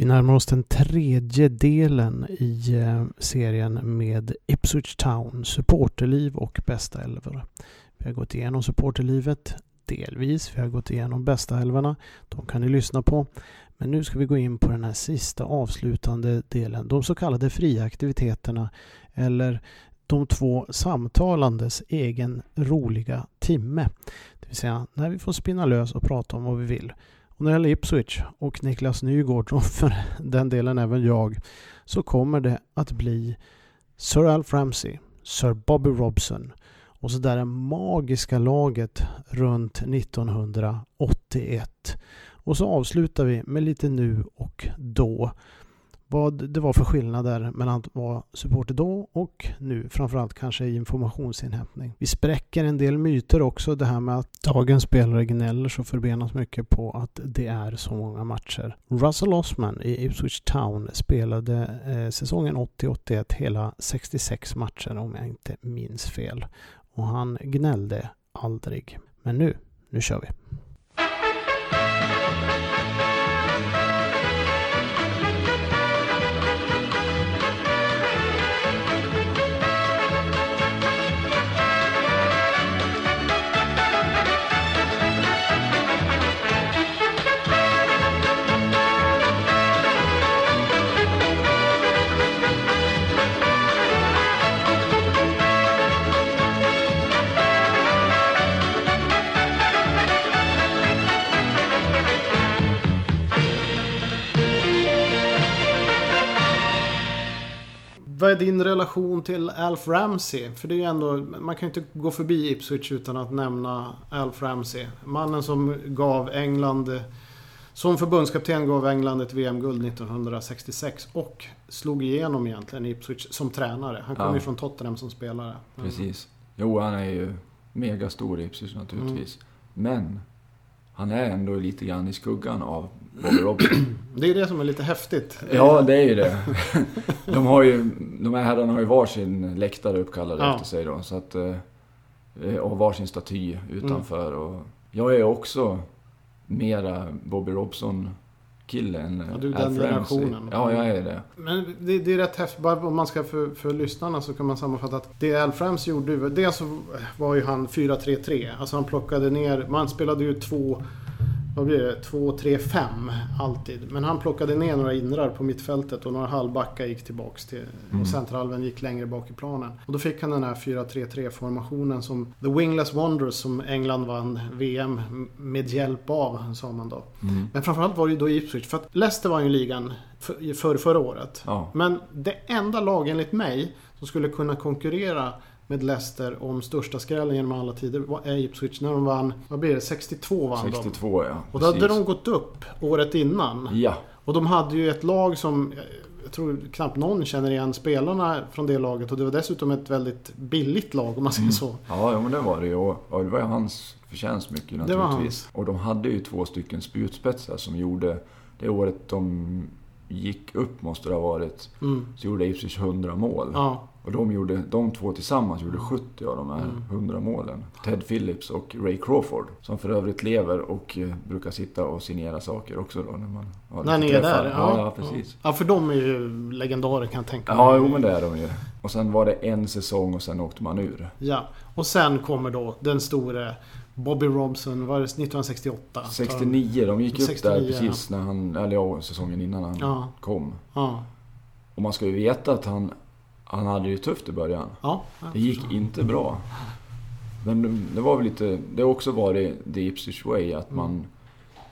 Vi närmar oss den tredje delen i eh, serien med Ipswich Town, supporterliv och bästa älvor. Vi har gått igenom supporterlivet delvis. Vi har gått igenom bästa älvarna. De kan ni lyssna på. Men nu ska vi gå in på den här sista avslutande delen. De så kallade fria aktiviteterna eller de två samtalandes egen roliga timme. Det vill säga när vi får spinna lös och prata om vad vi vill. Och när det gäller Ipswich och Niklas Nygård och för den delen även jag så kommer det att bli Sir Alf Ramsey, Sir Bobby Robson och så där det magiska laget runt 1981. Och så avslutar vi med lite nu och då vad det var för skillnader mellan att vara supporter då och nu, framförallt kanske i informationsinhämtning. Vi spräcker en del myter också, det här med att dagens spelare gnäller så förbenas mycket på att det är så många matcher. Russell Osman i Ipswich Town spelade eh, säsongen 80-81 hela 66 matcher om jag inte minns fel. Och han gnällde aldrig. Men nu, nu kör vi. Vad är din relation till Alf Ramsey? För det är ju ändå, man kan ju inte gå förbi Ipswich utan att nämna Alf Ramsey. Mannen som gav England, som förbundskapten gav England ett VM-guld 1966 och slog igenom egentligen Ipswich som tränare. Han kom ja. ju från Tottenham som spelare. Precis. Jo, han är ju megastor i Ipswich naturligtvis. Mm. Men han är ändå lite grann i skuggan av Bobby Robson. Det är det som är lite häftigt. Ja, det är ju det. De, har ju, de här herrarna har ju varsin läktare uppkallade ja. efter sig då. Så att, eh, och varsin staty utanför. Mm. Och jag är också mera Bobby Robson kille än ja, du är den generationen. Ja, jag är det. Men det, det är rätt häftigt. Bara om man ska för, för lyssnarna så kan man sammanfatta att det Al Frams gjorde, dels så var ju han 4-3-3. Alltså han plockade ner, man spelade ju två vad blir det, 2, 3, 5 alltid. Men han plockade ner några inrar på mittfältet och några halvbackar gick tillbaks till... Mm. Och centralven gick längre bak i planen. Och då fick han den här 4-3-3 formationen som The Wingless Wanderers som England vann VM med hjälp av, sa man då. Mm. Men framförallt var det ju då Ipswich. För att Leicester var ju ligan för, för förra året. Ja. Men det enda lag enligt mig som skulle kunna konkurrera med Leicester om största skrällen genom alla tider var Ipswich när de vann, vad blir det, 62 vann 62 de. ja. Och då hade de gått upp året innan. Ja. Och de hade ju ett lag som jag tror knappt någon känner igen spelarna från det laget och det var dessutom ett väldigt billigt lag om man säger mm. så. Ja, men det var det ju. Och det var ju hans förtjänst mycket naturligtvis. Det var hans. Och de hade ju två stycken spjutspetsar som gjorde det året de gick upp måste det ha varit. Mm. Så gjorde Ipswich 100 mål. Ja. Och de, gjorde, de två tillsammans gjorde 70 av de här mm. 100 målen. Ted Phillips och Ray Crawford. Som för övrigt lever och eh, brukar sitta och signera saker också då. När, man har när ni är där? Ja, ja, precis. Ja, för de är ju legendarer kan jag tänka mig. Ja, jo men det är de ju. Och sen var det en säsong och sen åkte man ur. Ja, och sen kommer då den store Bobby Robson, var det 1968? 69, de gick 69, upp där precis när han, eller ja, säsongen innan han ja. kom. Ja. Och man ska ju veta att han, han hade det ju tufft i början. Ja, det gick inte bra. Men det var väl lite, det har också varit the Ipswich way, att man, mm.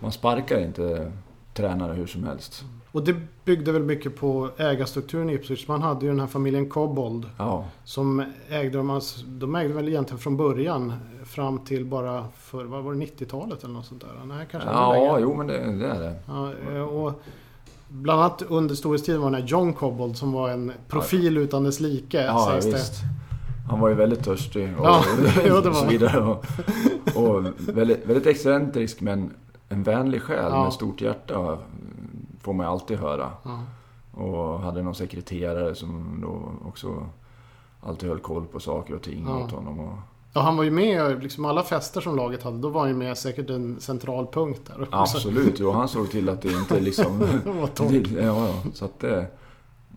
man sparkar inte tränare hur som helst. Och det byggde väl mycket på ägarstrukturen i Ipswich. Man hade ju den här familjen Cobbold. Ja. Som ägde de, alltså, de ägde väl egentligen från början fram till bara för, vad var det, 90-talet eller något sånt där? Nej, kanske Ja, jo men det, det, är det. Ja, eh, och bland annat under storhetstiden var den här John Cobbold som var en profil ja. utan dess like. Ja, visst. Det. Han var ju väldigt törstig och, ja, var. så vidare. Och, och väldigt, väldigt excentrisk men en vänlig själ ja. med stort hjärta får man ju alltid höra. Ja. Och hade någon sekreterare som då också alltid höll koll på saker och ting ja. åt honom. Och... Ja, han var ju med liksom alla fester som laget hade. Då var han ju med säkert en central punkt där. Absolut, jo han såg till att det inte liksom... det var torrt. ja, ja, så att det...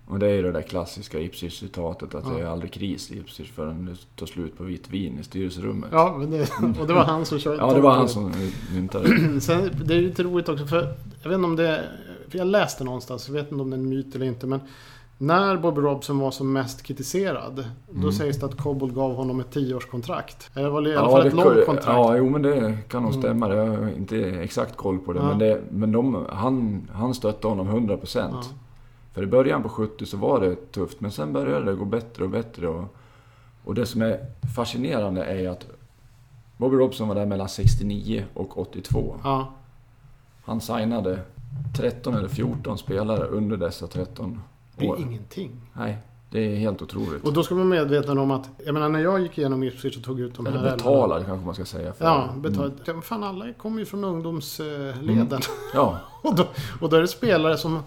Och det är ju det där klassiska Ipswich-citatet att ja. det är aldrig kris i Ipswich förrän det tar slut på vitt vin i styrelserummet. Ja, det, och det var han som körde. ja, det var han som myntade det. Sen, det är lite roligt också för jag vet inte om det... För jag läste någonstans, jag vet inte om det är en myt eller inte men när Bobby Robson var som mest kritiserad, mm. då sägs det att Cobble gav honom ett tioårskontrakt. Det var i alla ja, fall ett långt kontrakt. Ja, jo men det kan nog mm. stämma. Jag har inte exakt koll på det. Ja. Men, det, men de, han, han stötte honom 100%. Ja. För i början på 70 så var det tufft, men sen började det gå bättre och bättre. Och, och det som är fascinerande är att Bobby Robson var där mellan 69 och 82. Ja. Han signade 13 eller 14 spelare under dessa 13 det är ingenting. Nej, det är helt otroligt. Och då ska man vara medveten om att, jag menar när jag gick igenom Ipswich och tog ut de Eller här betalade kanske man ska säga. För ja, betalade. Mm. Fan alla kommer ju från ungdomsleden. Mm. Ja. och, då, och då är det spelare som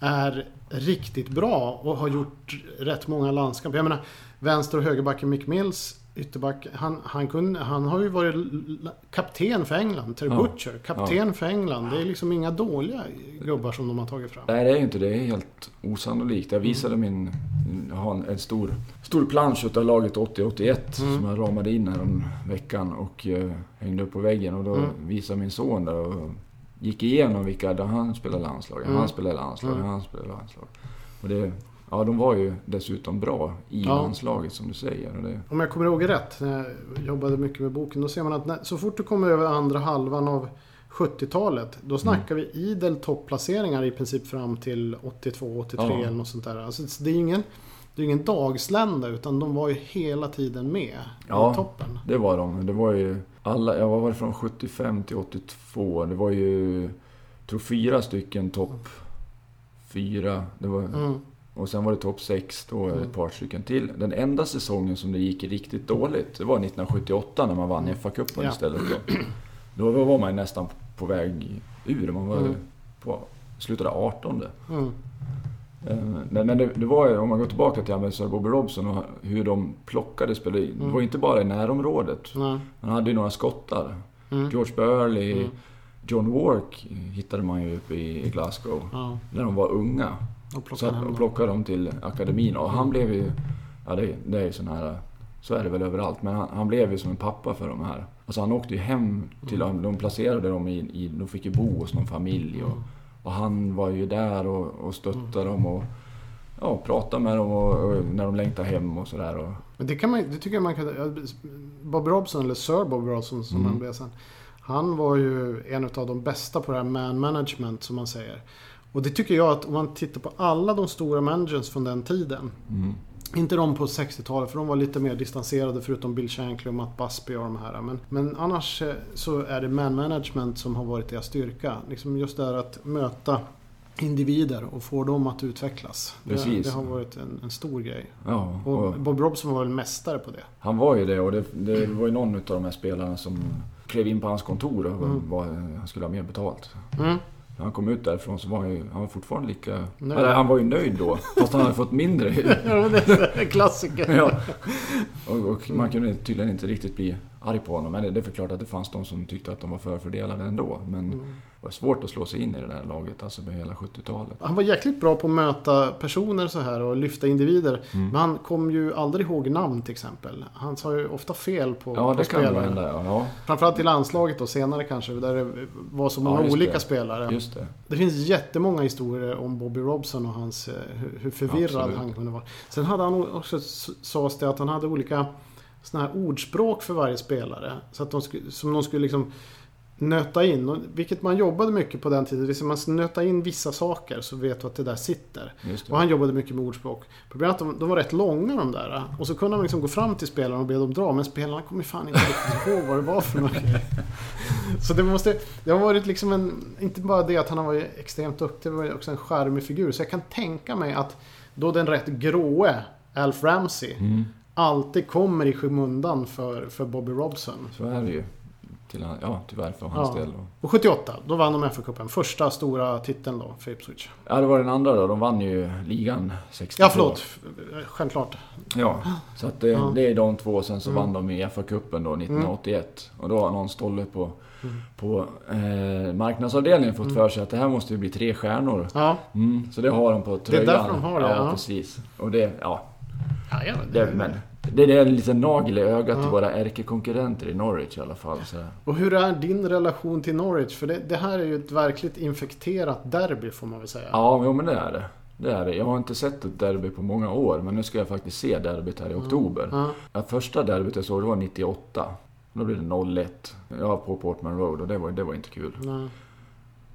är riktigt bra och har gjort rätt många landskamper. Jag menar, vänster och högerbacken Mick Mills ytterback. Han, han, kunde, han har ju varit kapten för England. Terry ja. Butcher, kapten ja. för England. Det är liksom inga dåliga gubbar som de har tagit fram. Nej, det är ju inte det. Det är helt osannolikt. Jag visade mm. min... Jag har en stor, stor plansch av laget 80-81 mm. som jag ramade in här om veckan och uh, hängde upp på väggen. Och då mm. visade min son där och gick igenom vilka där han spelade landslag. Mm. Han spelade landslag, mm. han spelade landslag. Och det, Ja, de var ju dessutom bra i ja. landslaget som du säger. Om jag kommer ihåg rätt, när jag jobbade mycket med boken, då ser man att när, så fort du kommer över andra halvan av 70-talet, då snackar mm. vi idel topplaceringar i princip fram till 82, 83 ja. eller något sånt där. Alltså, det är ingen, det är ingen dagslända, utan de var ju hela tiden med ja, i toppen. det var de. Det var ju alla, jag var från 75 till 82. Det var ju, jag tror fyra stycken topp fyra. Det var... Mm och sen var det topp 6 då, mm. ett par stycken till. Den enda säsongen som det gick riktigt dåligt, det var 1978 när man vann FA-cupen ja. istället. Då. då var man nästan på väg ur. Man var mm. på, slutade 18. Mm. Eh, men, men det, det, var om man går tillbaka till Ambassadör Bobby Robson och hur de plockade spelare. Mm. Det var inte bara i närområdet. Man hade ju några skottar. Mm. George Burley, mm. John Wark hittade man ju uppe i, i Glasgow. Ja. När de var unga. Och plockade, så, och plockade dem till akademin. Och han blev ju... Ja, det, det är ju sån här... Så är det väl överallt. Men han, han, blev ju som en pappa för de här. Alltså han åkte ju hem till dem. De placerade dem i... i de fick ju bo hos någon familj. Och, och han var ju där och, och stöttade dem. Och, ja, pratade med dem och, och när de längtade hem och sådär. Men det, kan man, det tycker jag man kan... Bob Robson, eller Sir Bob Robson som mm. han blev sen. Han var ju en av de bästa på det här man management som man säger. Och det tycker jag att om man tittar på alla de stora managers från den tiden. Mm. Inte de på 60-talet för de var lite mer distanserade förutom Bill Shankly och Matt Busby och de här. Men, men annars eh, så är det man management som har varit deras styrka. Liksom just det här att möta individer och få dem att utvecklas. Det, det har varit en, en, stor grej. Ja, och, och Bob Robson var väl mästare på det. Han var ju det och det, det var ju någon av de här spelarna som klev in på hans kontor och mm. var, han skulle ha mer betalt. Mm. När han kom ut därifrån så var han ju han var fortfarande lika... Eller han var ju nöjd då, fast han hade fått mindre. ja, det är en klassiker. ja. Och, och, man kunde tydligen inte riktigt bli arg på honom. Men det är klart att det fanns de som tyckte att de var förfördelade ändå. Men mm. Var svårt att slå sig in i det där laget, alltså med hela 70-talet. Han var jäkligt bra på att möta personer så här och lyfta individer. Mm. Men han kom ju aldrig ihåg namn till exempel. Han sa ju ofta fel på Ja, det på kan hända. Ja. ja. Framförallt i landslaget och senare kanske, där det var så många ja, olika det. spelare. Just det. det finns jättemånga historier om Bobby Robson och hans, eh, hur förvirrad Absolut. han kunde vara. Sen hade han också, sades det att han hade olika sådana här ordspråk för varje spelare. Så att de som de skulle liksom nöta in. Och, vilket man jobbade mycket på den tiden. Man ska nöta in vissa saker så vet du att det där sitter. Det. Och han jobbade mycket med ordspråk. Problemet är att de, de, var rätt långa de där. Och så kunde man liksom gå fram till spelarna och be dem dra. Men spelarna kom ju fan inte riktigt ihåg vad det var för något. Så det måste... Det har varit liksom en... Inte bara det att han har varit extremt duktig. Var också en charmig figur. Så jag kan tänka mig att då den rätt gråe Alf Ramsey mm alltid kommer i skymundan för, för Bobby Robson. Så är det ju. Till, ja, tyvärr för hans ja. del. Och 78, då vann de FA-cupen. Första stora titeln då för Ipswich. Ja, det var den andra då. De vann ju ligan 62. Ja, förlåt. Självklart. Ja, så att det, ja. det är de två. Sen så mm. vann de i FA-cupen då 1981. Mm. Och då har någon stolle på, mm. på eh, marknadsavdelningen fått mm. för sig att det här måste ju bli tre stjärnor. Ja. Mm, så det har de på tröjan. Det är därför de har det? Ja, ja. precis. Och det, ja. ja, ja det, det, men, det är en liten nagel i ögat till våra ärkekonkurrenter i Norwich i alla fall. Så. Och hur är din relation till Norwich? För det, det, här är ju ett verkligt infekterat derby får man väl säga. Ja, jo, men det är det. Det är det. Jag har inte sett ett derby på många år, men nu ska jag faktiskt se derbyt här i oktober. Ja. Ja, första derbyt jag såg det var 98. Då blev det 0-1. Ja, på Portman Road och det var, det var inte kul. Nej.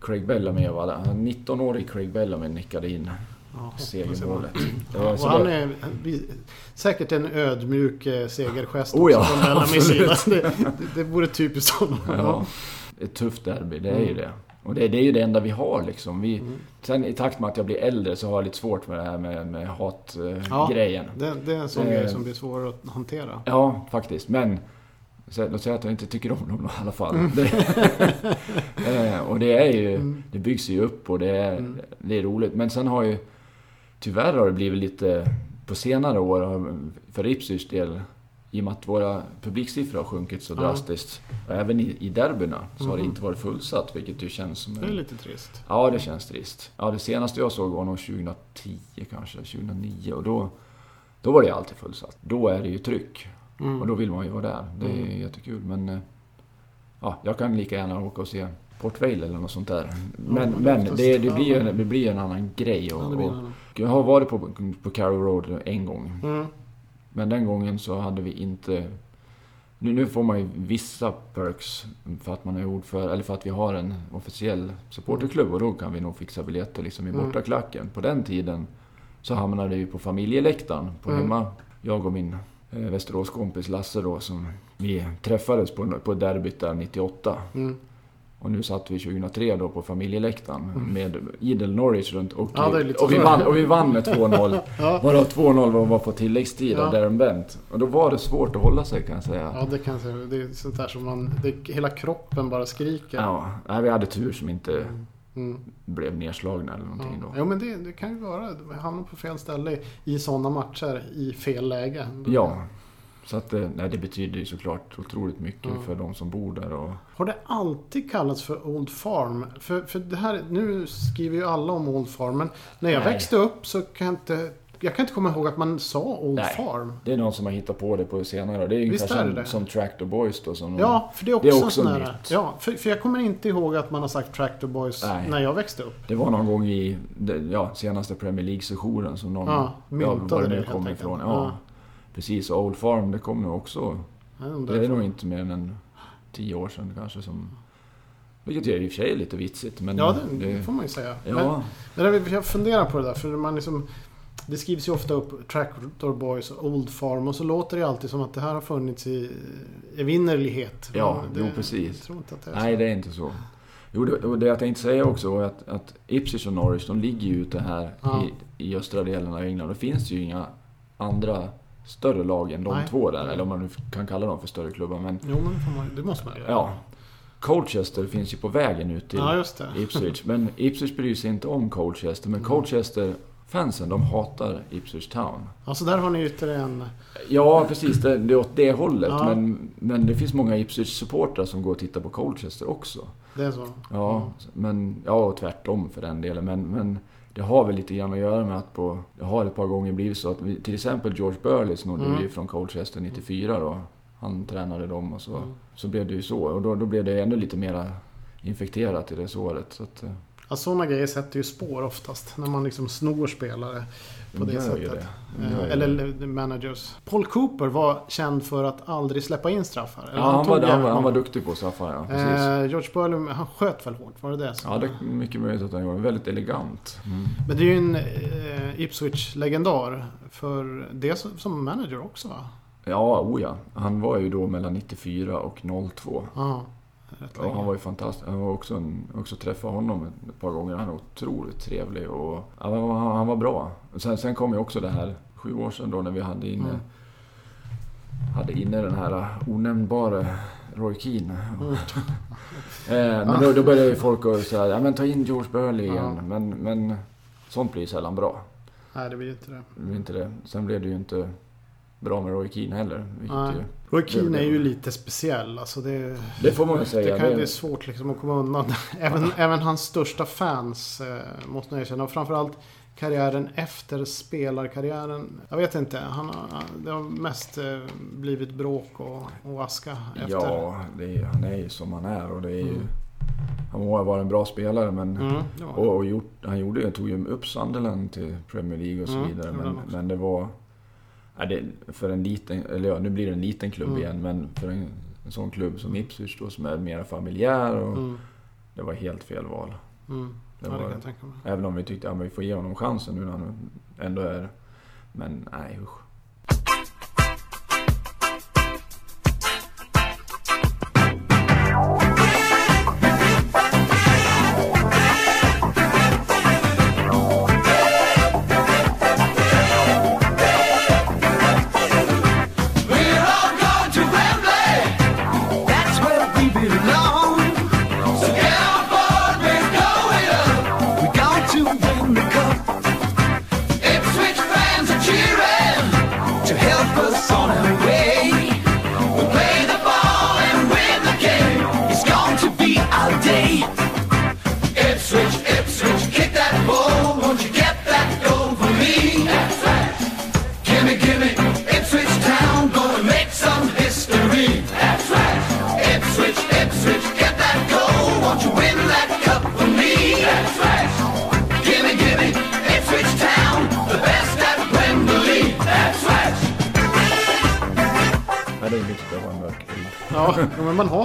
Craig Bellamy var där. 19-årig Craig Bellamy nickade in ja, segermålet. Ja, och han är säkert en ödmjuk eh, segergest oh ja, från. Det, det, vore typiskt honom. Ja, ett tufft derby, det är mm. ju det. Och det, det, är ju det enda vi har liksom. Vi, mm. Sen i takt med att jag blir äldre så har jag lite svårt med det här med, med hatgrejen. Ja, det, det, är en sån eh, grej som blir svår att hantera. Ja, faktiskt. Men Låt säga att jag inte tycker om dem i alla fall. Mm. eh, och det är ju, mm. det byggs ju upp och det är, mm. det är roligt. Men sen har ju, tyvärr har det blivit lite, på senare år, för Ipswich del, i och med att våra publiksiffror har sjunkit så drastiskt. Och även i, i derbyna så har det mm. inte varit fullsatt, vilket ju känns som... Det är lite trist. Ja, det känns trist. Ja, det senaste jag såg var nog 2010 kanske, 2009. Och då, då var det alltid fullsatt. Då är det ju tryck. Mm. Och då vill man ju vara där. Det är mm. jättekul. Men eh, ja, jag kan lika gärna åka och se Port Vale eller något sånt där. Men, mm, men det, det, blir en, det blir en annan grej. Och, och, jag har varit på, på Carrow Road en gång. Mm. Men den gången så hade vi inte... Nu, nu får man ju vissa perks för att man är ordförande, eller för att vi har en officiell supporterklubb och då kan vi nog fixa biljetter liksom i mm. bortaklacken. På den tiden så hamnade vi på familjeläktaren på mm. hemma. Jag och min eh, Västeråskompis Lasse då som vi träffades på, på derbyt där 98. Mm. Och nu satt vi 2003 då på familjeläktaren mm. med idel Norwich runt och, ja, och, vi vann, och vi vann med 2-0. ja. Varav 2-0 var på tilläggstid ja. Darren Bent. Och då var det svårt att hålla sig kan jag säga. Ja det kan jag säga. Det är sånt där som man... Det, hela kroppen bara skriker. Ja, Nej, vi hade tur som inte mm. Mm. blev nedslagna eller någonting ja. då. Ja men det, det kan ju vara. Vi hamnar på fel ställe i sådana matcher i fel läge. Ja. Så att, eh, nej, det betyder ju såklart otroligt mycket mm. för de som bor där. Och... Har det alltid kallats för Old Farm? För, för det här, nu skriver ju alla om Old Farm, men när jag nej. växte upp så kan jag inte jag kan inte komma ihåg att man sa Old Nej, Farm. Det är någon som har hittat på det på senare. Det är ungefär som, det. som Tractor Boys då. Som ja, för det är också, det är också nytt. Ja, för, för, jag kommer inte ihåg att man har sagt Tractor Boys Nej. när jag växte upp. Det var någon gång i ja, senaste Premier League-sessionen som någon... Ja, myntade ja, det, det kom ifrån. Ja. ja. Precis, Old Farm det kom nog också... Det är nog inte mer än tio år sedan kanske som... Vilket är i och för sig lite vitsigt. Men ja, det, det får man ju säga. Ja. Men, men jag funderar på det där, för man liksom... Det skrivs ju ofta upp Tractor Boys och Old Farm och så låter det alltid som att det här har funnits i evinnerlighet. Ja, det, jo precis. Jag tror inte att det är Nej, det är inte så. Jo, det, det jag tänkte säga också var att, att Ipswich och Norwich, de ligger ju ute här ja. i, i östra delen av England. Det finns ju inga andra större lag än de Nej. två där. Eller om man nu kan kalla dem för större klubbar. Men, jo, men det, man, det måste man göra. Ja. Colchester finns ju på vägen ut till ja, Ipswich. Men Ipswich bryr sig inte om Colchester. Men mm. Colchester fansen, de hatar Ipswich Town. Alltså där har ni ytterligare en... Ja, precis. Det, det är åt det hållet. Ja. Men, men det finns många Ipswich-supportrar som går och tittar på Colchester också. Det är så? Ja, mm. men, ja och tvärtom för den delen. Men, men det har väl lite grann att göra med att på, det har ett par gånger blivit så att vi, till exempel George Burley snodde mm. vi från Colchester 94 då. Han tränade dem och så, mm. så blev det ju så. Och då, då blev det ännu lite mera infekterat i det såret. Så att, eh. ja, sådana grejer sätter ju spår oftast. När man liksom snor spelare på det sättet. Det. Eh, eller managers. Paul Cooper var känd för att aldrig släppa in straffar. Ja, han, han, var, han, var, han var duktig på straffar, ja. Precis. Eh, George Burley, han sköt väl hårt? Var det det? Ja, det är mycket möjligt att han gjorde. Väldigt elegant. Mm. Men det är ju en eh, Ipswich-legendar. För det som manager också va? Ja, oh ja. Han var ju då mellan 94 och 02. Aha. Ja, han var ju fantastisk. Jag har också, också träffat honom ett par gånger. Han är otroligt trevlig och han, han, var bra. Sen, sen kom ju också det här, sju år sedan då när vi hade inne, mm. hade inne den här onämnbara Roy Keane. Mm. eh, men då, då började ju folk säga, ja men ta in George Burley igen. Ja. Men, men sånt blir sällan bra. Nej, det blir inte det. Det blir inte det. Sen blev det ju inte bra med Roy Keane heller. Ju, Roy Keane är ju lite speciell. Alltså det, det får man väl säga. Det, kan, det är svårt liksom att komma undan. Även, även hans största fans eh, måste man erkänna. Och framförallt karriären efter spelarkarriären. Jag vet inte. Han, det har mest eh, blivit bråk och, och aska efter. Ja, är, han är ju som han är. Och det är ju, mm. Han må ha varit en bra spelare men... Mm, och, och gjort, han gjorde, tog ju upp Sunderland till Premier League och så mm, vidare. Men, men det var... Ja, det, för en liten, eller ja, nu blir det en liten klubb mm. igen, men för en, en sån klubb som Ipswich då som är mer familjär och... Mm. Det var helt fel val. Mm. Det var, ja, det även om vi tyckte att ja, vi får ge honom chansen nu när han ändå är... Men nej usch.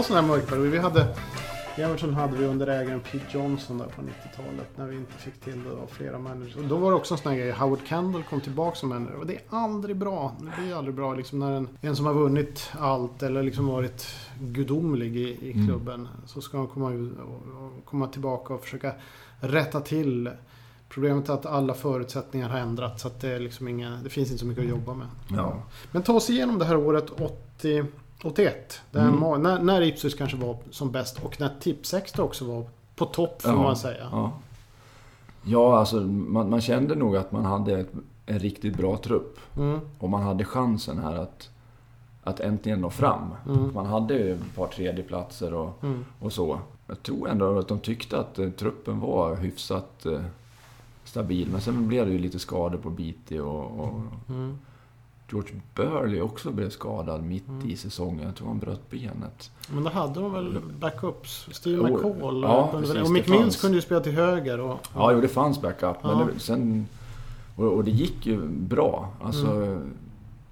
Sådana här mörkperioder. Vi hade Everton hade vi under ägaren Pete Johnson där på 90-talet när vi inte fick till det av flera managers. Och då var det också en sån här grej. Howard Kendall kom tillbaka som manager. Och det är aldrig bra. Det blir aldrig bra liksom när en, en som har vunnit allt eller liksom varit gudomlig i, i mm. klubben. Mm. Så ska han komma, komma tillbaka och försöka rätta till Problemet är att alla förutsättningar har ändrats. Så att det, är liksom inga, det finns inte så mycket att jobba med. Ja. Men ta oss igenom det här året 80. 81. Mm. När, när Ipswich kanske var som bäst och när Tipsextra också var på topp får ja, man säga. Ja, ja alltså man, man, kände nog att man hade ett, en riktigt bra trupp. Mm. Och man hade chansen här att, att äntligen nå fram. Mm. Man hade ett par tredjeplatser och, mm. och så. Jag tror ändå att de tyckte att uh, truppen var hyfsat uh, stabil. Men sen blev det ju lite skador på Beatty och, och mm. George Burley också blev skadad mitt mm. i säsongen. Jag tror han bröt benet. Men då hade de väl backups? Steve McCall ja, precis, och Mick Mills kunde ju spela till höger. Och, och... Ja, jo, det fanns backup. Ja. Men det, sen, och, och, det gick ju bra. Alltså, mm.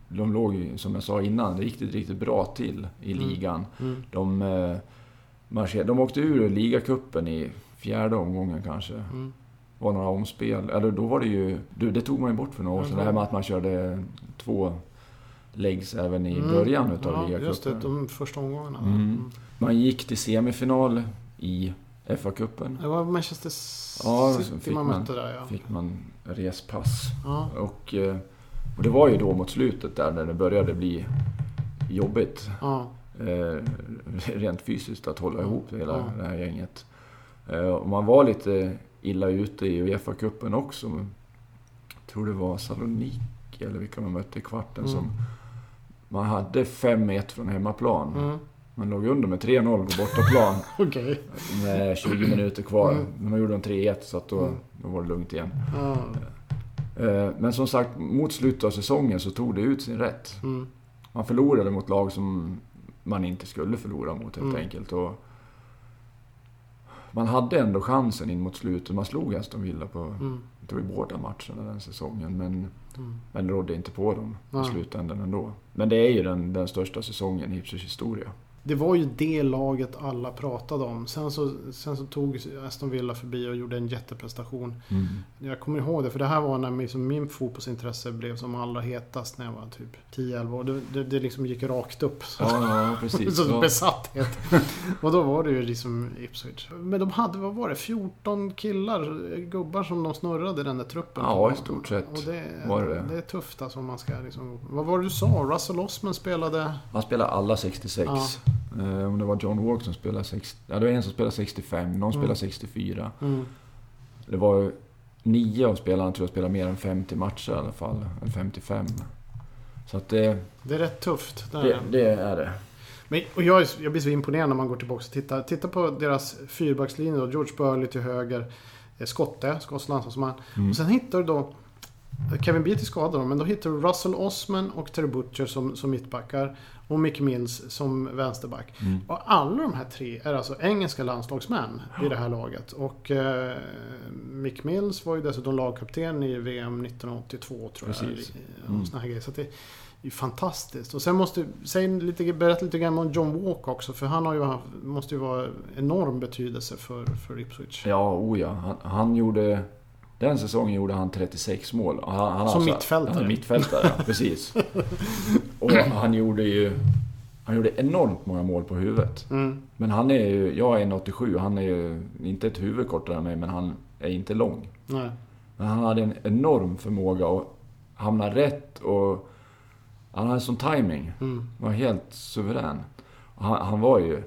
De låg ju, som jag sa innan, riktigt, riktigt bra till i mm. ligan. Mm. De, eh, de åkte ur ligacupen i fjärde omgången kanske. Var några omspel. Eller då var det ju... Det tog man ju bort för några år sedan. Det här med att man körde två legs även i mm. början utav ja, just det. De första omgångarna. Mm. Mm. Man gick till semifinal i FA-cupen. Det var Manchester City ja, man mötte där ja. fick man respass. Ja. Och, eh, och det var ju då mot slutet där när det började bli jobbigt. Ja. Eh, rent fysiskt att hålla ihop hela det här gänget. Eh, och man var lite illa ute i Uefa-cupen också. Jag tror det var Saloniki eller vilka man mötte i kvarten mm. som... Man hade 5-1 från hemmaplan. Mm. Man låg under med 3-0 på bortaplan. okay. Med 20 minuter kvar. Mm. Men man gjorde de 3-1 så att då, mm. då var det lugnt igen. Mm. Men som sagt, mot slutet av säsongen så tog det ut sin rätt. Mm. Man förlorade mot lag som man inte skulle förlora mot helt mm. enkelt. Och man hade ändå chansen in mot slutet. Man slog Aston Villa på, mm. tror i båda matcherna den säsongen. Men, mm. men rådde inte på dem i slutändan ändå. Men det är ju den, den största säsongen i Ipswich historia det var ju det laget alla pratade om. Sen så, sen så tog Aston Villa förbi och gjorde en jätteprestation. Mm. Jag kommer ihåg det, för det här var när liksom min fotbollsintresse blev som allra hetast när jag var typ 10-11 år. Det, det, det liksom gick rakt upp. Så, ja, ja, precis. så besatthet. och då var det ju liksom Ipswich. Men de hade, vad var det, 14 killar, gubbar som de snurrade den där truppen Ja, i stort sett och det, var det det. är tufft alltså om man ska liksom... Vad var det du sa? Russell Osman spelade... Han spelade alla 66. Ja. Eh, om det var John Walk som spelade 60... Ja, det var en som spelade 65, någon mm. spelade 64. Mm. Det var nio av spelarna tror jag spelade mer än 50 matcher i alla fall. Eller 55. Så att det... Det är rätt tufft. Det, det, det är det. Men, och jag, jag blir så imponerad när man går tillbaka och tittar. Titta på deras fyrbackslinje då. George Burley till höger. Eh, Skotte, Skotts landslagsman. Mm. Och sen hittar du då Kevin Beatty skadad men då hittar du Russell Osman och Terry Butcher som, som mittbackar. Och Mick Mills som vänsterback. Mm. Och alla de här tre är alltså engelska landslagsmän i det här laget. Och eh, Mick Mills var ju dessutom lagkapten i VM 1982 tror jag. Precis. Mm. Såna här grejer. Så det är fantastiskt. Och sen måste säg lite, berätta lite grann om John Walk också. För han har ju, måste ju vara enorm betydelse för, för Ipswich. Ja, o ja. Han, han gjorde den säsongen gjorde han 36 mål. Han, han Som alltså, mittfältare? Han mittfältare, ja, precis. Och han gjorde ju... Han gjorde enormt många mål på huvudet. Mm. Men han är ju... Jag är 1,87 han är ju inte ett huvud kortare än mig, men han är inte lång. Nej. Men han hade en enorm förmåga att hamna rätt och... Han hade sån timing. Mm. var helt suverän. Han, han var ju...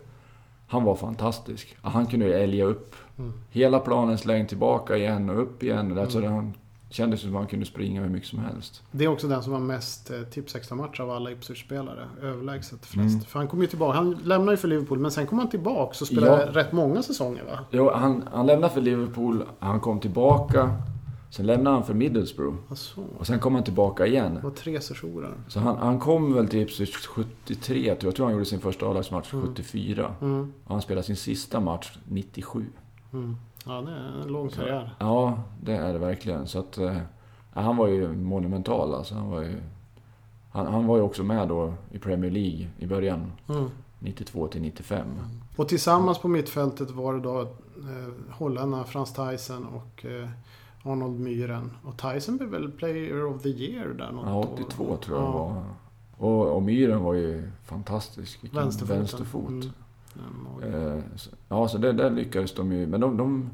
Han var fantastisk. Han kunde ju älga upp Mm. Hela planens längd tillbaka igen och upp igen. Mm. Alltså han kändes som att han kunde springa hur mycket som helst. Det är också den som var mest eh, tips match av alla Ipswich-spelare. Överlägset flest. Mm. För han kom ju tillbaka. Han lämnade ju för Liverpool men sen kom han tillbaka och spelade ja. rätt många säsonger va? Jo, han, han lämnade för Liverpool. Han kom tillbaka. Sen lämnade han för Middlesbrough. Alltså. Och sen kom han tillbaka igen. Det var tre sessioner. Så han, han kom väl till Ipswich 73, jag tror han gjorde sin första A-lagsmatch mm. 74. Mm. Och han spelade sin sista match 97. Mm. Ja, det är en lång karriär. Ja, det är det verkligen. Så att, eh, han var ju monumental alltså. Han var ju, han, han, var ju också med då i Premier League i början. Mm. 92 till 95. Och tillsammans på mittfältet var det då eh, holländarna Frans Tyson och eh, Arnold Myhren. Och Tyson blev väl Player of the Year där något Ja, 82 år. tror jag ja. var. Och, och Myhren var ju fantastisk. Vilken vänsterfot. Mm. Eh, ja, så det, där lyckades de ju. Men de, de,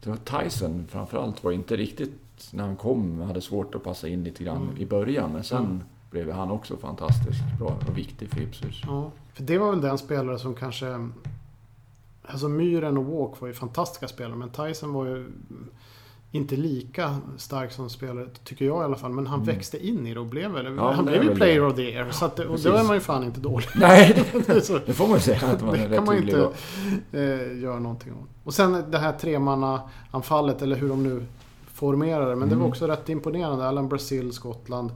det var Tyson framförallt var inte riktigt, när han kom, hade svårt att passa in lite grann mm. i början. Men sen mm. blev han också fantastiskt bra och viktig för Ipswich. Ja, för det var väl den spelare som kanske... Alltså Myren och Walk var ju fantastiska spelare, men Tyson var ju inte lika stark som spelare, tycker jag i alla fall. Men han mm. växte in i det och blev väl... Ja, han blev ju player det. of the year. Så att, och då är man ju fan inte dålig. Nej, det, får man säga att man är Det kan man inte eh, göra någonting åt. Och sen det här tremanna-anfallet, eller hur de nu formerar det. Men mm. det var mm. också rätt imponerande. Alan Brazil, Skottland.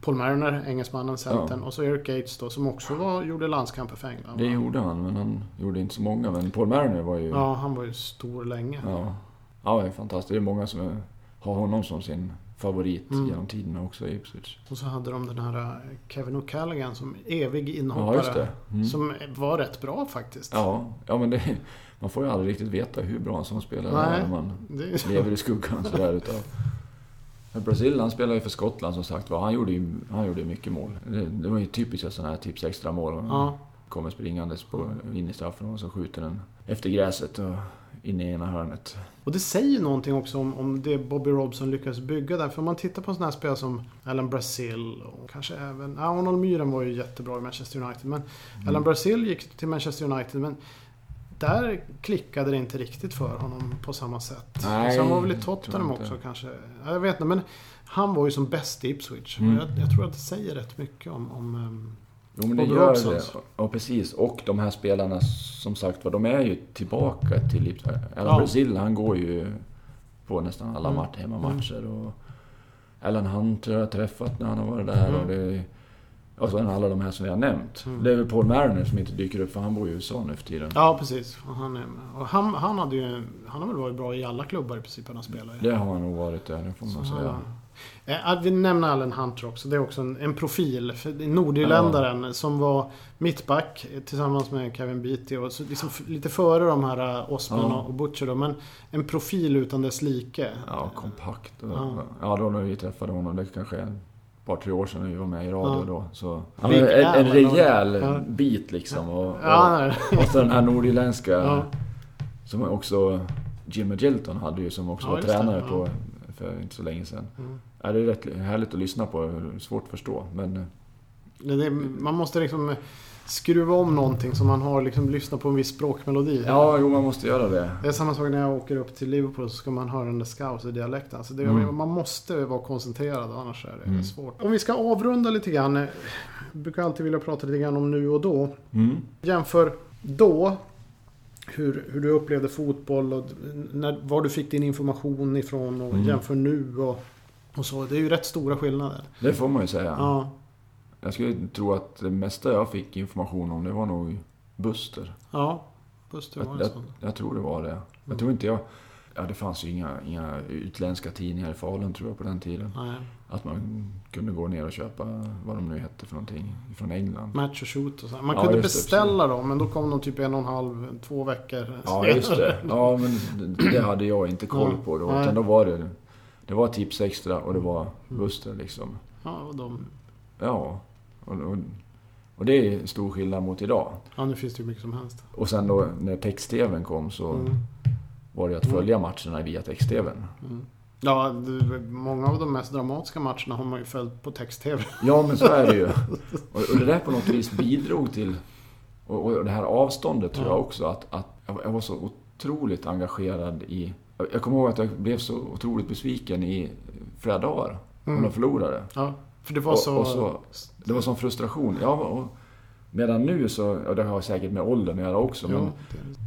Paul Mariner, engelsmannen, centern. Ja. Och så Eric Gates då, som också var, gjorde landskamper för England. Det gjorde han, men han gjorde inte så många. Men Paul Mariner var ju... Ja, han var ju stor länge. Ja. Ja, det är fantastiskt. Det är många som har honom som sin favorit mm. genom tiderna också i Ipswich. Och så hade de den här eh, Kevin O'Callaghan som evig inhoppare. Ja, mm. Som var rätt bra faktiskt. Ja, ja men det, man får ju aldrig riktigt veta hur bra en sån spelare är när man lever i skuggan sådär utav. Brasil, han spelade ju för Skottland som sagt var. Han gjorde ju han gjorde mycket mål. Det, det var ju typiskt sådana här tips extra mål. Ja. Kommer springandes på, in i straffen och så skjuter den efter gräset. Och inne i ena hörnet. Och det säger någonting också om, om det Bobby Robson lyckas bygga där. För om man tittar på sådana här spel som Alan Brazil och kanske även... Ja, Arnold Myren var ju jättebra i Manchester United. Men mm. Alan Brazil gick till Manchester United. Men där klickade det inte riktigt för honom på samma sätt. Nej, så han var väl i Tottenham också kanske. Jag vet inte, men han var ju som bäst i Ipswich. Mm. Jag, jag, tror att det säger rätt mycket om, om ehm, Jo men det gör det. Ja precis. Och de här spelarna som sagt var, de är ju tillbaka till Alan ja. Brazil, han går ju på nästan alla mm. hemmamatcher. Och Alan Hunter har jag träffat när han har varit där. Mm. Och, det, och sen alla de här som vi har nämnt. Mm. Det är väl Paul Mariner som inte dyker upp för han bor i USA nu för tiden. Ja precis. Och han, är, och han, han, hade ju, han har väl varit bra i alla klubbar i princip han har spelat i. Det har han nog varit, det får man Så säga. Eh, vi nämner Allen Hunter också. Det är också en, en profil. Nordirländaren ja. som var mittback tillsammans med Kevin Beatty. Och så liksom lite före de här eh, Osman ja. och Butcher då. Men en profil utan dess like. Ja, kompakt. Ja, ja då när vi träffade honom. Det kanske är ett par, tre år sedan när vi var med i radio ja. då. Så, ja, en, en rejäl ja. bit liksom. Och, och, och, så den här nordirländska. Som också Jim Gilton hade ju som också var tränare på för inte så länge sedan. Mm. Ja, det är rätt härligt att lyssna på, svårt att förstå. Men Det, man måste liksom skruva om någonting så man har liksom lyssnat på en viss språkmelodi. Ja, jo man måste göra det. Det är samma sak när jag åker upp till Liverpool så ska man höra den där scouser-dialekten. Alltså mm. Man måste vara koncentrerad annars är det mm. svårt. Om vi ska avrunda lite grann. Jag brukar alltid vilja prata lite grann om nu och då. Mm. Jämför då hur, hur du upplevde fotboll och när, var du fick din information ifrån och mm. jämför nu och, och så. Det är ju rätt stora skillnader. Det får man ju säga. Ja. Jag skulle tro att det mesta jag fick information om det var nog Buster. Ja, Buster var det jag, jag, jag tror det var det. Mm. Jag tror inte jag... Ja, det fanns ju inga, inga utländska tidningar i Falun tror jag på den tiden. Nej. Att man kunde gå ner och köpa vad de nu hette för någonting från England. Match och shoot och så. Man ja, kunde beställa det, dem men då kom de typ en och en halv, två veckor Ja, just det. Ja, men det hade jag inte koll på då. Utan då var det... Det var Tips Extra och det var mm. Buster liksom. Ja, och de... Ja. Och, och, och, det är stor skillnad mot idag. Ja, nu finns det ju mycket som helst. Och sen då när text-tvn kom så mm. var det att följa matcherna via text-tvn. Mm. Ja, många av de mest dramatiska matcherna har man ju följt på text-tv. Ja, men så är det ju. Och, och det där på något vis bidrog till... Och, och det här avståndet tror ja. jag också att, att jag var så otroligt engagerad i... Jag kommer ihåg att jag blev så otroligt besviken i flera dagar. Mm. När de förlorade. Ja. För det var så... Och, så det var sån frustration. Ja, och, medan nu så, och det har säkert med åldern att göra också. Men,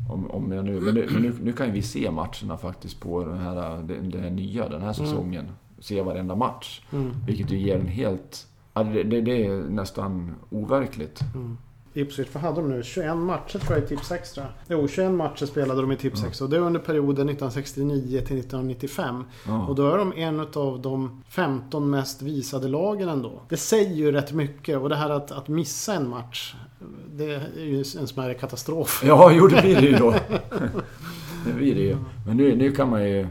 om, om jag nu, men, nu, nu, kan ju vi se matcherna faktiskt på den här, det, det här nya, den här mm. säsongen. Mm. Se varenda match. Mm. Vilket ju ger en helt... Det, det, det är nästan overkligt. Mm. Ipswich, vad hade de nu? 21 matcher tror jag i Tips Extra. Jo, 21 matcher spelade de i Tips Extra. Och det är under perioden 1969 till 1995. Ja. Och då är de en av de 15 mest visade lagen ändå. Det säger ju rätt mycket. Och det här att, att missa en match. Det är ju en smärre katastrof. Ja, jo det blir det ju då. det blir det ju. Men nu, nu kan man ju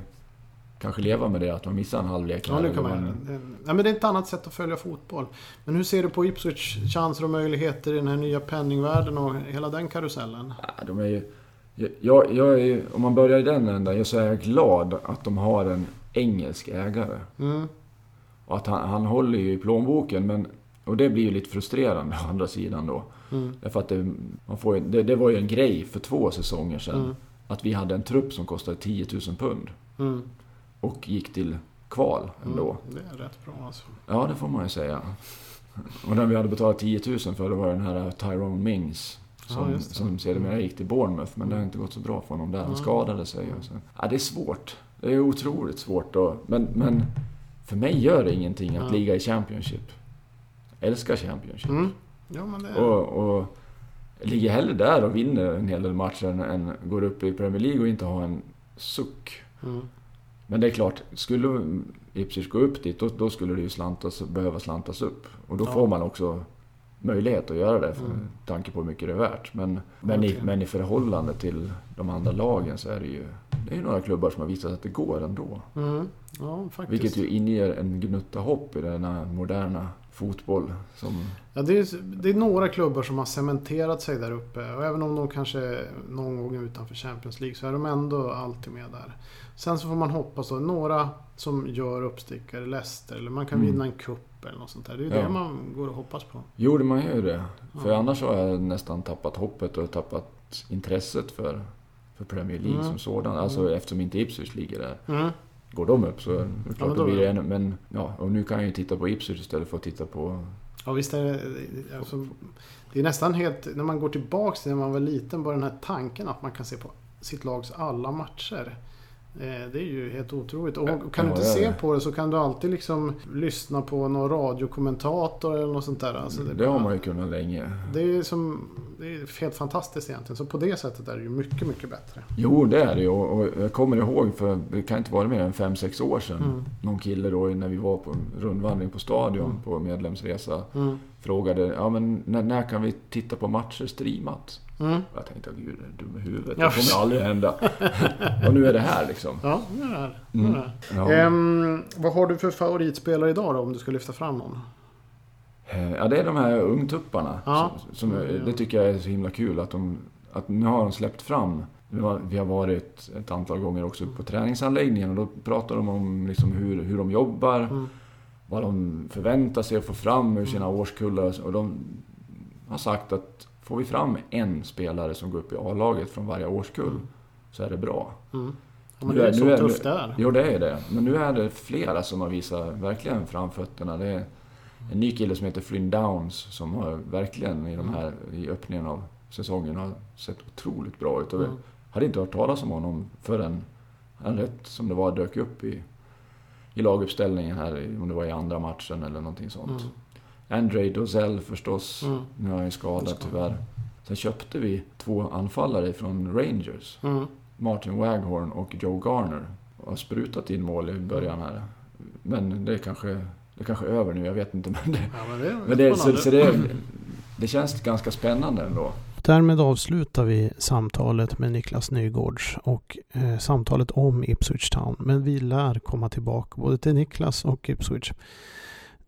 kanske leva med det, att man missar en halvlek. Ja, nu kan man, man... Ja, men det är ett annat sätt att följa fotboll. Men hur ser du på Ipswich chanser och möjligheter i den här nya penningvärlden och hela den karusellen? Ja, de är ju... Jag, jag är, om man börjar i den änden, så är jag glad att de har en engelsk ägare. Mm. Och att han, han håller ju i plånboken, men... Och det blir ju lite frustrerande å andra sidan då. Mm. Därför att det, man får, det, det var ju en grej för två säsonger sedan. Mm. Att vi hade en trupp som kostade 10 000 pund. Och gick till kval ändå. Mm, det är rätt bra alltså. Ja, det får man ju säga. Och den vi hade betalat 10 000 för, det var den här Tyrone Mings. Som, ja, som sedermera gick till Bournemouth, men det har inte gått så bra för honom där. Han skadade sig. Och så. Ja, det är svårt. Det är otroligt svårt. Då. Men, men för mig gör det ingenting att ja. ligga i Championship. Jag älskar Championship. Mm. Ja, men det... och, och ligger hellre där och vinner en hel del matcher än, än går upp i Premier League och inte har en suck. Mm. Men det är klart, skulle Ipswich gå upp dit, då, då, skulle det ju slantas, behöva slantas upp. Och då ja. får man också möjlighet att göra det, för mm. tanke på hur mycket det är värt. Men, men, i, men i förhållande till de andra lagen så är det ju det är några klubbar som har visat att det går ändå. Mm. Ja, Vilket ju inger en gnutta hopp i denna moderna fotboll. Som... Ja, det, är, det är några klubbar som har cementerat sig där uppe. Och även om de kanske någon gång är utanför Champions League så är de ändå alltid med där. Sen så får man hoppas då, några som gör uppstickare, Leicester, eller man kan mm. vinna en cup eller något sånt där. Det är ju ja. det man går och hoppas på. Jo, det man gör det. För ja. annars har jag nästan tappat hoppet och tappat intresset för, för Premier League mm. som sådan. Alltså mm. eftersom inte Ipswich ligger där. Mm. Går de upp så det klart ja, då blir det ännu... Men ja, och nu kan jag ju titta på Ipswich istället för att titta på... Ja visst är det... Alltså, det är nästan helt... När man går tillbaks till när man var liten, bara den här tanken att man kan se på sitt lags alla matcher. Eh, det är ju helt otroligt. Och kan du inte se på det så kan du alltid liksom lyssna på någon radiokommentator eller något sånt där. Alltså det, det har man ju kunnat länge. Det är, som, det är helt fantastiskt egentligen. Så på det sättet är det ju mycket, mycket bättre. Jo, det är det ju. Och jag kommer ihåg, för det kan inte vara mer än 5-6 år sedan. Mm. Någon kille då när vi var på rundvandring på stadion mm. på medlemsresa. Mm. Frågade, ja men när, när kan vi titta på matcher streamat? Mm. Jag tänkte, gud, är dum i huvudet. Det kommer aldrig hända. och nu är det här liksom. Ja, nu är det här. Mm. Ja. Ehm, vad har du för favoritspelare idag då, om du ska lyfta fram någon? Eh, ja, det är de här ungtupparna. Ja. Som, som, mm, det tycker jag är så himla kul att de... Att nu har de släppt fram vi har varit ett antal gånger också på träningsanläggningen och då pratar de om liksom hur, hur de jobbar. Mm vad de förväntar sig att få fram ur sina mm. årskullar. Och de har sagt att får vi fram en spelare som går upp i A-laget från varje årskull mm. så är det bra. Mm. Ja, men det är så nu tufft det är. Jo, det är det. Men nu är det flera som har visat verkligen framfötterna. Det är en ny kille som heter Flynn Downs som har verkligen i, de mm. här, i öppningen av säsongen har sett otroligt bra ut. Och mm. hade inte hört talas om honom förrän han rätt som det var dök upp i, i laguppställningen här, om det var i andra matchen eller någonting sånt. Mm. Andre Dozell förstås, mm. nu är han ju skadad tyvärr. Sen köpte vi två anfallare från Rangers. Mm. Martin Waghorn och Joe Garner. Och har sprutat in mål i början här. Men det är kanske, det är kanske över nu, jag vet inte. Men det, ja, men det, men det, så, så det, det känns ganska spännande ändå. Därmed avslutar vi samtalet med Niklas Nygårds och eh, samtalet om Ipswich Town. Men vi lär komma tillbaka både till Niklas och Ipswich.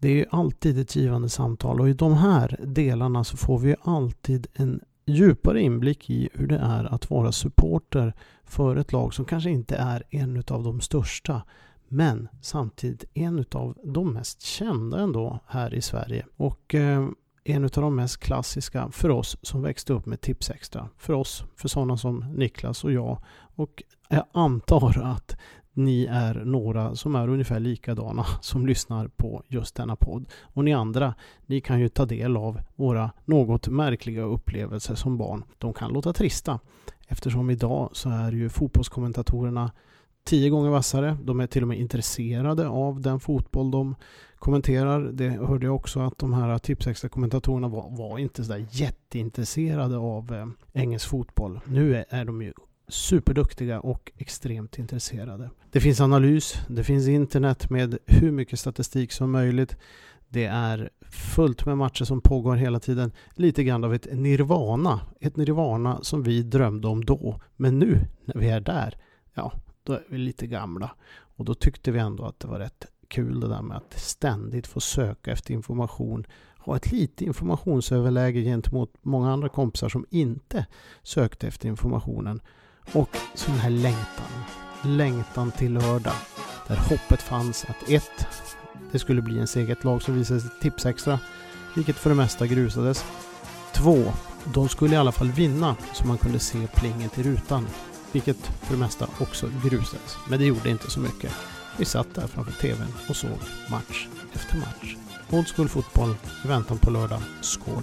Det är ju alltid ett givande samtal och i de här delarna så får vi alltid en djupare inblick i hur det är att vara supporter för ett lag som kanske inte är en av de största men samtidigt en av de mest kända ändå här i Sverige. Och eh, en av de mest klassiska för oss som växte upp med Tipsextra. För oss, för sådana som Niklas och jag. Och jag antar att ni är några som är ungefär likadana som lyssnar på just denna podd. Och ni andra, ni kan ju ta del av våra något märkliga upplevelser som barn. De kan låta trista eftersom idag så är ju fotbollskommentatorerna tio gånger vassare. De är till och med intresserade av den fotboll de kommenterar. Det hörde jag också att de här tipsextra kommentatorerna var, var inte sådär jätteintresserade av eh, engelsk fotboll. Nu är, är de ju superduktiga och extremt intresserade. Det finns analys, det finns internet med hur mycket statistik som möjligt. Det är fullt med matcher som pågår hela tiden. Lite grann av ett nirvana. Ett nirvana som vi drömde om då. Men nu när vi är där, ja, då är vi lite gamla. Och då tyckte vi ändå att det var rätt kul det där med att ständigt få söka efter information. Ha ett lite informationsöverläge gentemot många andra kompisar som inte sökte efter informationen. Och sån här längtan. Längtan till lördag. Där hoppet fanns att ett, det skulle bli ens eget lag som visade sig tipsextra. Vilket för det mesta grusades. Två, de skulle i alla fall vinna så man kunde se plinget i rutan. Vilket för det mesta också grusades. Men det gjorde inte så mycket. Vi satt där framför TVn och såg match efter match. Old school fotboll i väntan på lördag. Skål!